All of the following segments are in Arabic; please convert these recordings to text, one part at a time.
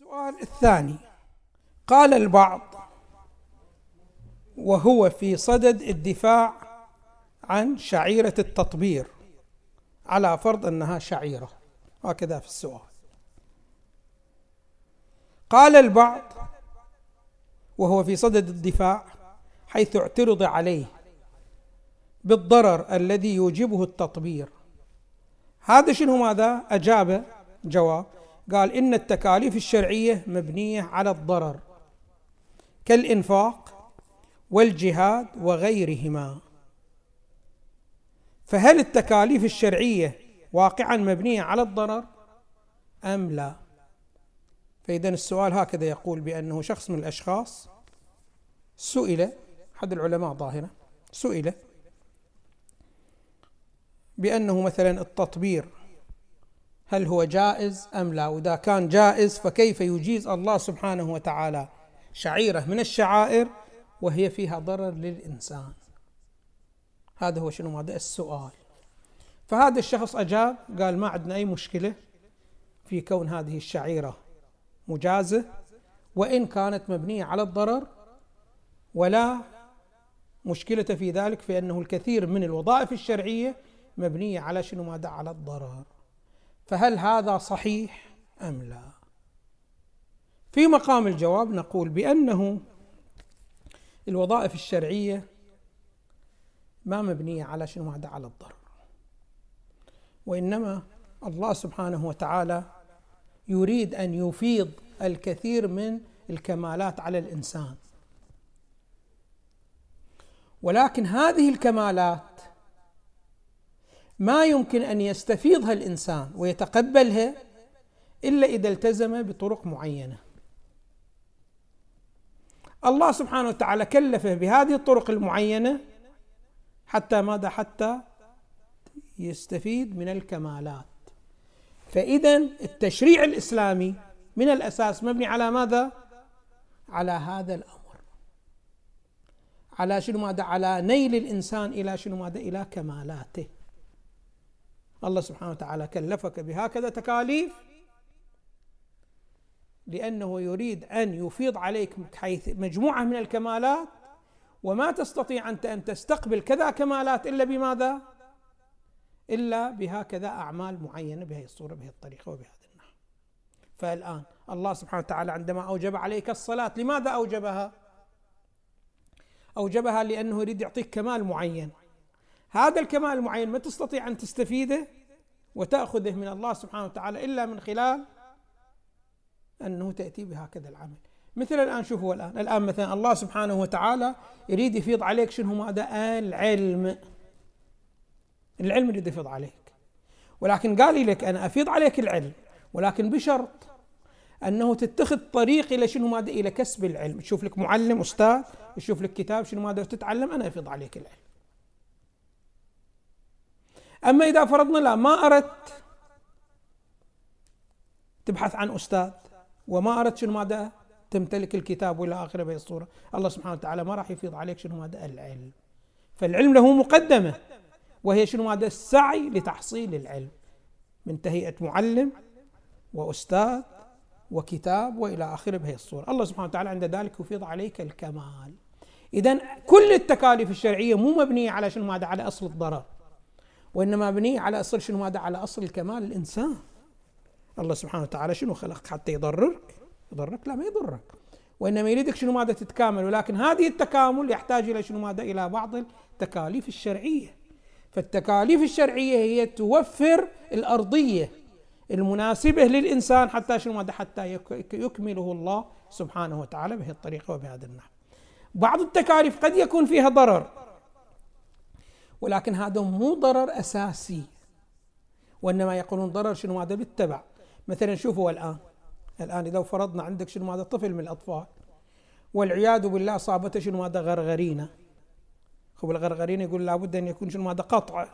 السؤال الثاني. قال البعض وهو في صدد الدفاع عن شعيرة التطبير على فرض أنها شعيرة. هكذا في السؤال. قال البعض وهو في صدد الدفاع حيث اعترض عليه بالضرر الذي يوجبه التطبير. هذا شنو ماذا؟ أجاب جواب قال إن التكاليف الشرعية مبنية على الضرر كالإنفاق والجهاد وغيرهما. فهل التكاليف الشرعية واقعا مبنية على الضرر أم لا؟ فإذا السؤال هكذا يقول بأنه شخص من الأشخاص سئل أحد العلماء ظاهرة سئل بأنه مثلا التطبير هل هو جائز أم لا؟ وإذا كان جائز فكيف يجيز الله سبحانه وتعالى؟ شعيرة من الشعائر وهي فيها ضرر للإنسان. هذا هو شنو؟ هذا السؤال. فهذا الشخص أجاب قال ما عندنا أي مشكلة في كون هذه الشعيرة مجازة وإن كانت مبنية على الضرر ولا مشكلة في ذلك فإنه الكثير من الوظائف الشرعية مبنية على شنو؟ ماذا؟ على الضرر. فهل هذا صحيح أم لا؟ في مقام الجواب نقول بأنه الوظائف الشرعية ما مبنية على شنو؟ هذا على الضرر. وإنما الله سبحانه وتعالى يريد أن يفيض الكثير من الكمالات على الإنسان. ولكن هذه الكمالات ما يمكن أن يستفيضها الإنسان ويتقبلها إلا إذا التزم بطرق معينة. الله سبحانه وتعالى كلفه بهذه الطرق المعينة حتى ماذا؟ حتى يستفيد من الكمالات. فإذا التشريع الإسلامي من الأساس مبني على ماذا؟ على هذا الأمر. على شنو ماذا؟ على نيل الإنسان إلى شنو ماذا؟ إلى كمالاته. الله سبحانه وتعالى كلفك بهكذا تكاليف لأنه يريد أن يفيض عليك حيث مجموعة من الكمالات وما تستطيع أنت أن تستقبل كذا كمالات إلا بماذا؟ إلا بهكذا أعمال معينة بهذه الصورة بهذه الطريقة وبهذا النحو فالآن الله سبحانه وتعالى عندما أوجب عليك الصلاة لماذا أوجبها؟ أوجبها لأنه يريد يعطيك كمال معين هذا الكمال المعين ما تستطيع أن تستفيده وتأخذه من الله سبحانه وتعالى إلا من خلال أنه تأتي بهكذا العمل. مثل الآن شوفوا الآن. الآن مثلا الله سبحانه وتعالى يريد يفيض عليك. شنو ماذا العلم. العلم يريد يفيض عليك. ولكن قال لك أنا أفيض عليك العلم ولكن بشرط أنه تتخذ طريق إلى شنو؟ ماذا إلى كسب العلم. تشوف لك معلم أستاذ تشوف لك كتاب شنو؟ ماذا تتعلم أنا أفيض عليك العلم. أما إذا فرضنا لا ما أردت تبحث عن أستاذ وما أردت شنو ماذا تمتلك الكتاب وإلى آخره بهذه الصورة، الله سبحانه وتعالى ما راح يفيض عليك شنو ماذا العلم. فالعلم له مقدمة وهي شنو ماذا السعي لتحصيل العلم من تهيئة معلم وأستاذ وكتاب وإلى آخره بهذه الصورة، الله سبحانه وتعالى عند ذلك يفيض عليك الكمال. اذا كل التكاليف الشرعية مو مبنية على شنو ماذا على أصل الضرر. وإنما مبنية على أصل شنو؟ هذا على أصل الكمال الإنسان. الله سبحانه وتعالى شنو خلق؟ حتى يضررك يضرك؟ لا ما يضرك. وإنما يريدك شنو؟ ماذا تتكامل. ولكن هذه التكامل يحتاج إلى شنو؟ ماذا؟ إلى بعض التكاليف الشرعية. فالتكاليف الشرعية هي توفر الأرضية المناسبة للإنسان حتى شنو؟ ماذا؟ حتى يكمله الله سبحانه وتعالى بهذه الطريقة وبهذا النحو. بعض التكاليف قد يكون فيها ضرر. ولكن هذا مو ضرر أساسي وإنما يقولون ضرر شنو؟ هذا بالتبع. مثلا شوفوا الآن الآن اذا فرضنا عندك شنو؟ هذا طفل من الأطفال والعياذ بالله اصابته شنو؟ هذا غرغرينة. هو الغرغرينة يقول لابد أن يكون شنو؟ هذا قطع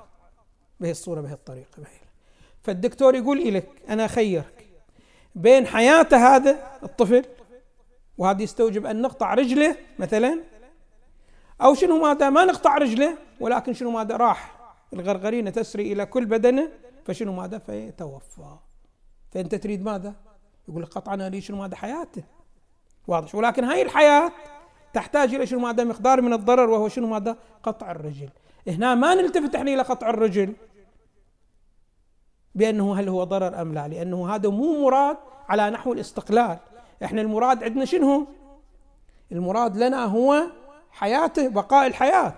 بهي الصورة بهي الطريقة بهي فالدكتور يقول لك أنا خيرك بين حياته هذا الطفل وهذا يستوجب أن نقطع رجله مثلا أو شنو ماذا؟ ما نقطع رجله ولكن شنو ماذا؟ راح الغرغرينة تسري إلى كل بدنه فشنو ماذا؟ فيتوفى. فأنت تريد ماذا؟ يقول لك قطعا اريد شنو ماذا؟ حياته. واضح. ولكن هاي الحياة تحتاج إلى شنو ماذا؟ مقدار من الضرر وهو شنو ماذا؟ قطع الرجل. هنا ما نلتفت إحنا إلى قطع الرجل بأنه هل هو ضرر أم لا لأنه هذا مو مراد على نحو الاستقلال. إحنا المراد عندنا شنو؟ المراد لنا هو حياته بقاء الحياة.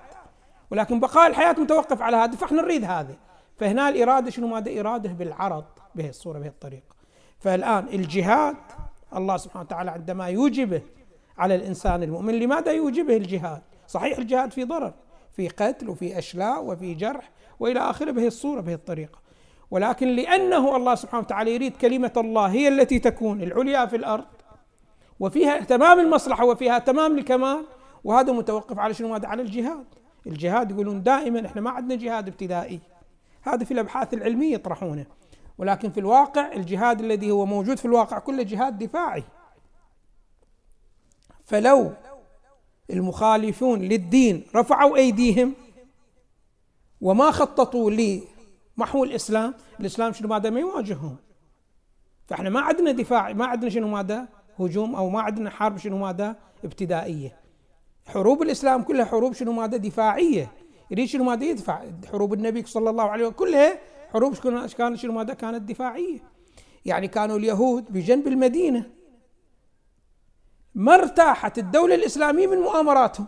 ولكن بقاء الحياة متوقف على هذا فاحنا نريد هذا فهنا الإرادة شنو؟ ماذا؟ إرادة بالعرض بهي الصورة بهي الطريقة فالآن الجهاد الله سبحانه وتعالى عندما يوجبه على الإنسان المؤمن لماذا يوجبه الجهاد؟ صحيح الجهاد في ضرر في قتل وفي أشلاء وفي جرح وإلى آخره بهي الصورة بهي الطريقة ولكن لأنه الله سبحانه وتعالى يريد كلمة الله هي التي تكون العليا في الأرض وفيها تمام المصلحة وفيها تمام الكمال وهذا متوقف على شنو على الجهاد الجهاد يقولون دائما إحنا ما عندنا جهاد ابتدائي هذا في الأبحاث العلمية يطرحونه ولكن في الواقع الجهاد الذي هو موجود في الواقع كله جهاد دفاعي فلو المخالفون للدين رفعوا أيديهم وما خططوا لمحو الإسلام، الإسلام شنو ماذا ما يواجههم. فإحنا ما عندنا دفاع، ما عندنا شنو ماذا؟ هجوم أو ما عندنا حرب شنو ماذا؟ ابتدائية. حروب الإسلام كلها حروب شنو ماذا؟ دفاعية. يريد شنو ماذا يدفع؟ حروب النبي صلى الله عليه وسلم كلها حروب كانت شنو ماذا؟ كانت دفاعية. يعني كانوا اليهود بجنب المدينة ما ارتاحت الدولة الإسلامية من مؤامراتهم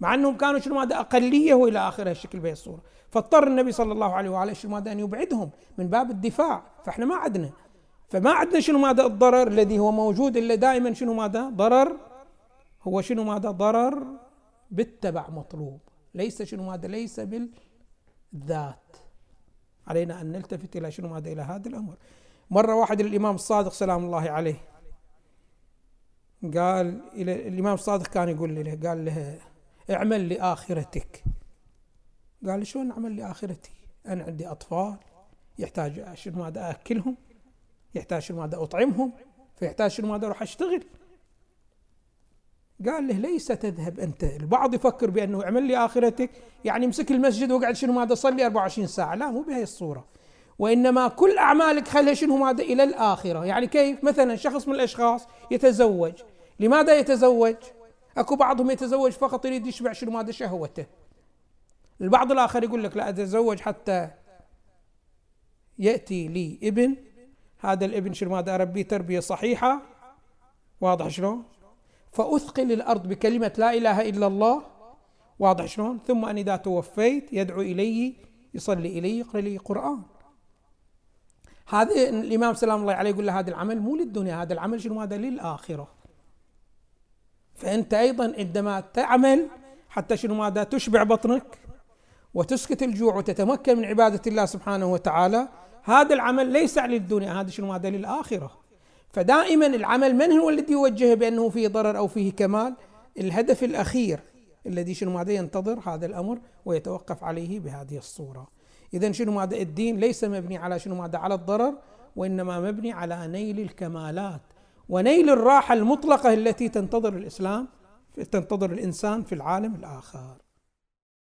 مع أنهم كانوا شنو ماذا أقلية وإلى آخره الشكل بهي الصورة فاضطر النبي صلى الله عليه وآله شنو ماذا أن يبعدهم من باب الدفاع فإحنا ما عندنا فما عندنا شنو ماذا الضرر الذي هو موجود إلا دائما شنو ماذا ضرر هو شنو ماذا ضرر؟ بالتبع مطلوب. ليس شنو ماذا؟ ليس بالذات. علينا أن نلتفت إلى شنو ماذا؟ إلى هذا الأمر. مرة واحد الإمام الصادق سلام الله عليه قال إلى الإمام الصادق كان يقول له قال له اعمل لآخرتك. قال شلون أعمل لآخرتي؟ أنا عندي أطفال يحتاج شنو ماذا أكلهم؟ يحتاج شنو ماذا أطعمهم؟ فيحتاج شنو ماذا أروح أشتغل؟ قال له ليس تذهب أنت. البعض يفكر بأنه اعمل لي آخرتك يعني امسك المسجد واقعد شنو ماذا صلي 24 ساعة. لا مو بهي الصورة. وإنما كل أعمالك خلها شنو ماذا؟ إلى الآخرة. يعني كيف؟ مثلا شخص من الأشخاص يتزوج. لماذا يتزوج؟ أكو بعضهم يتزوج فقط يريد يشبع شنو ماذا؟ شهوته. البعض الآخر يقول لك لا أتزوج حتى يأتي لي ابن. هذا الابن شنو ماذا؟ أربيه تربية صحيحة. واضح شلون؟ فأثقل الأرض بكلمة لا إله إلا الله. واضح شلون؟ ثم أن إذا توفيت يدعو إلي يصلي إلي يقرأ لي قرآن. هذا الإمام سلام الله عليه يقول له هذا العمل مو للدنيا هذا العمل شنو؟ هذا للآخرة. فأنت أيضا عندما تعمل حتى شنو؟ ماذا؟ تشبع بطنك وتسكت الجوع وتتمكن من عبادة الله سبحانه وتعالى. هذا العمل ليس للدنيا هذا شنو؟ ماذا للآخرة. فدائما العمل من هو الذي يوجهه بأنه فيه ضرر أو فيه كمال؟ الهدف الأخير الذي شنو ماذا ينتظر هذا الأمر ويتوقف عليه بهذه الصورة. إذا شنو ماذا الدين ليس مبني على شنو ماذا على الضرر وإنما مبني على نيل الكمالات. ونيل الراحة المطلقة التي تنتظر الإسلام تنتظر الإنسان في العالم الآخر.